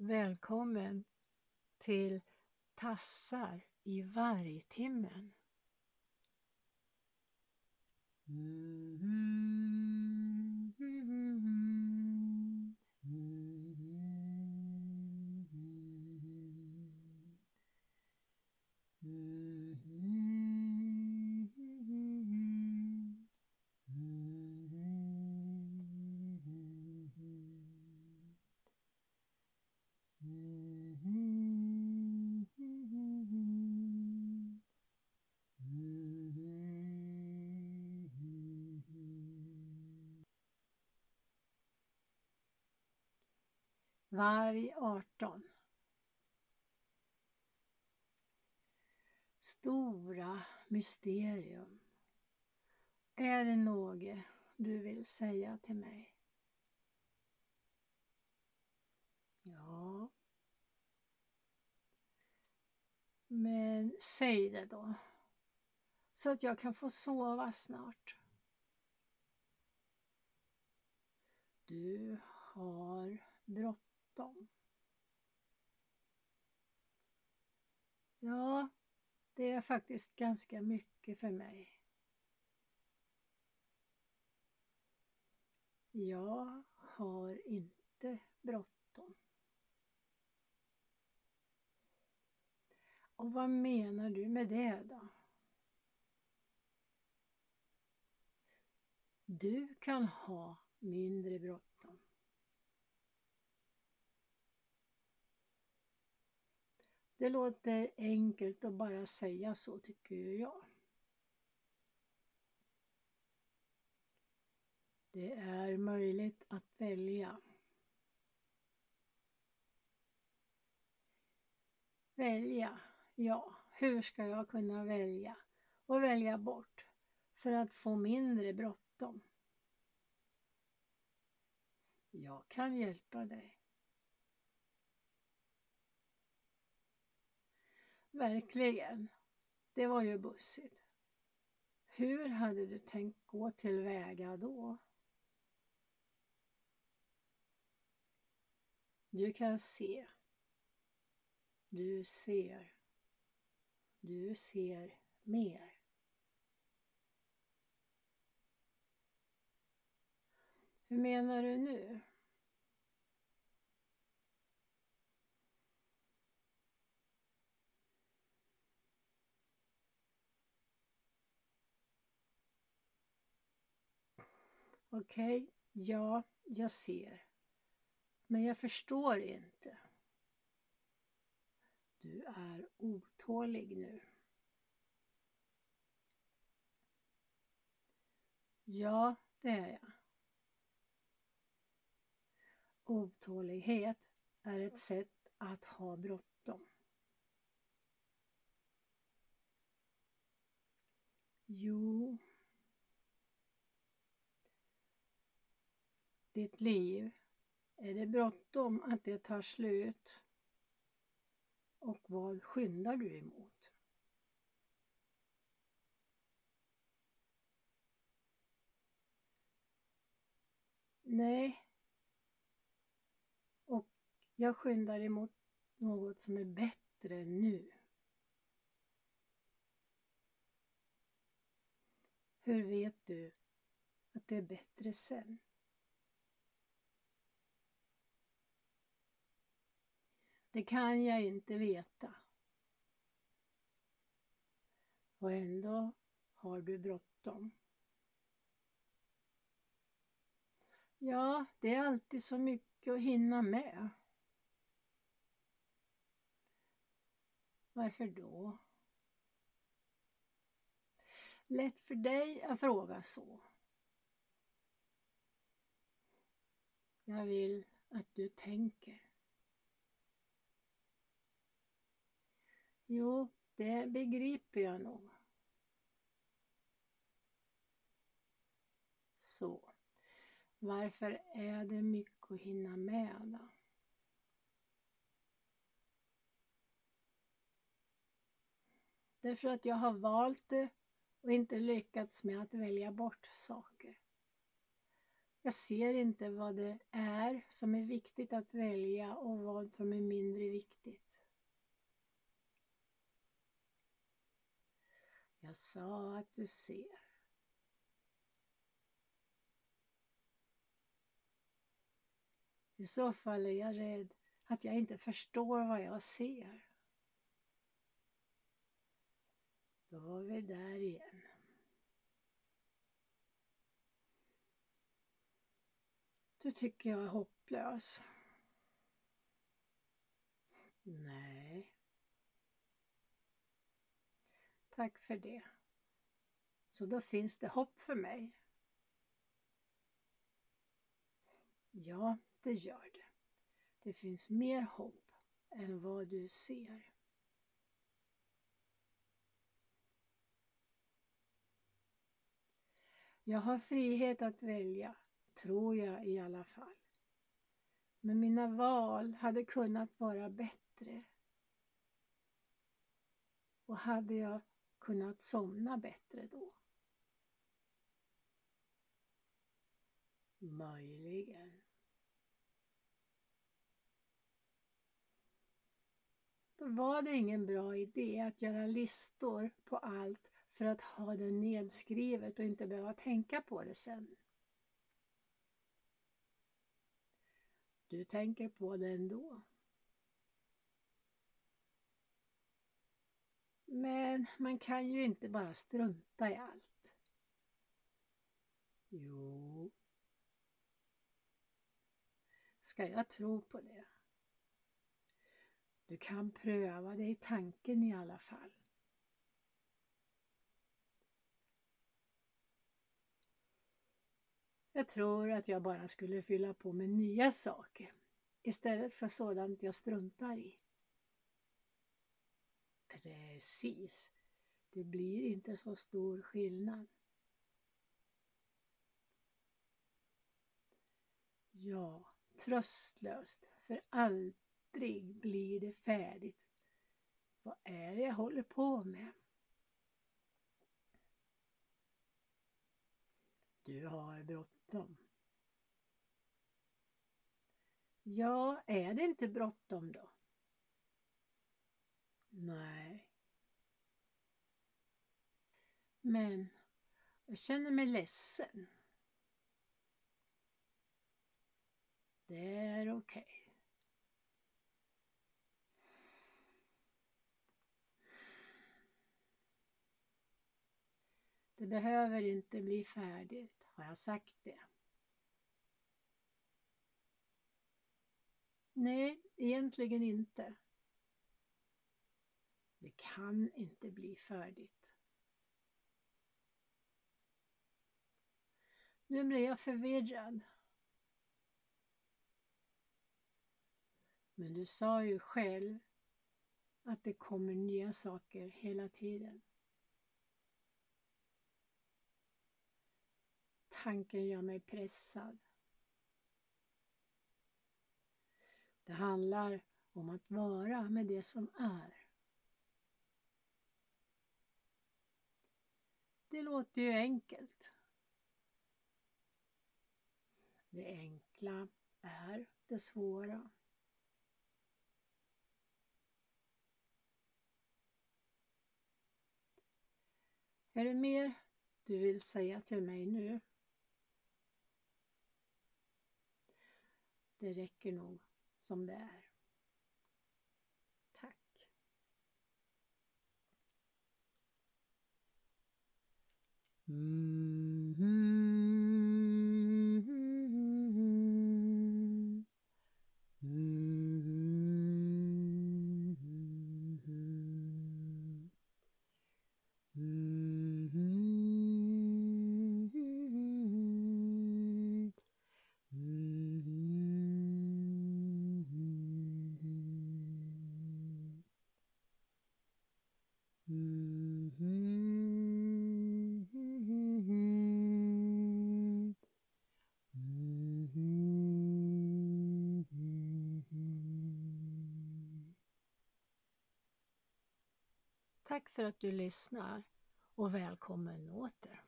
Välkommen till Tassar i vargtimmen. Mm-hmm. Varg 18 Stora mysterium. Är det något du vill säga till mig? Ja. Men säg det då. Så att jag kan få sova snart. Du har bråttom. Ja, det är faktiskt ganska mycket för mig. Jag har inte bråttom. Och vad menar du med det då? Du kan ha mindre bråttom. Det låter enkelt att bara säga så tycker jag. Det är möjligt att välja. Välja, ja, hur ska jag kunna välja och välja bort för att få mindre bråttom? Jag kan hjälpa dig. Verkligen. Det var ju bussigt. Hur hade du tänkt gå tillväga då? Du kan se. Du ser. Du ser mer. Hur menar du nu? Okej, okay, ja, jag ser. Men jag förstår inte. Du är otålig nu. Ja, det är jag. Otålighet är ett sätt att ha bråttom. Jo, ditt liv, är det bråttom att det tar slut? Och vad skyndar du emot? Nej. Och jag skyndar emot något som är bättre nu. Hur vet du att det är bättre sen? Det kan jag inte veta. Och ändå har du bråttom. Ja, det är alltid så mycket att hinna med. Varför då? Lätt för dig att fråga så. Jag vill att du tänker. Jo, det begriper jag nog. Så, varför är det mycket att hinna med då? Därför att jag har valt det och inte lyckats med att välja bort saker. Jag ser inte vad det är som är viktigt att välja och vad som är mindre viktigt. Jag sa att du ser. I så fall är jag rädd att jag inte förstår vad jag ser. Då var vi där igen. Du tycker jag är hopplös. Nej. Tack för det. Så då finns det hopp för mig. Ja, det gör det. Det finns mer hopp än vad du ser. Jag har frihet att välja, tror jag i alla fall. Men mina val hade kunnat vara bättre. Och hade jag kunnat somna bättre då? Möjligen. Då var det ingen bra idé att göra listor på allt för att ha det nedskrivet och inte behöva tänka på det sen. Du tänker på det ändå. Men man kan ju inte bara strunta i allt. Jo. Ska jag tro på det? Du kan pröva det i tanken i alla fall. Jag tror att jag bara skulle fylla på med nya saker istället för sådant jag struntar i. Precis. Det blir inte så stor skillnad. Ja, tröstlöst, för aldrig blir det färdigt. Vad är det jag håller på med? Du har bråttom. Ja, är det inte bråttom då? Nej. Men jag känner mig ledsen. Det är okej. Okay. Det behöver inte bli färdigt, har jag sagt det? Nej, egentligen inte. Det kan inte bli färdigt. Nu blir jag förvirrad. Men du sa ju själv att det kommer nya saker hela tiden. Tanken gör mig pressad. Det handlar om att vara med det som är. Det låter ju enkelt. Det enkla är det svåra. Är det mer du vill säga till mig nu? Det räcker nog som det är. Mm Tack för att du lyssnar och välkommen åter.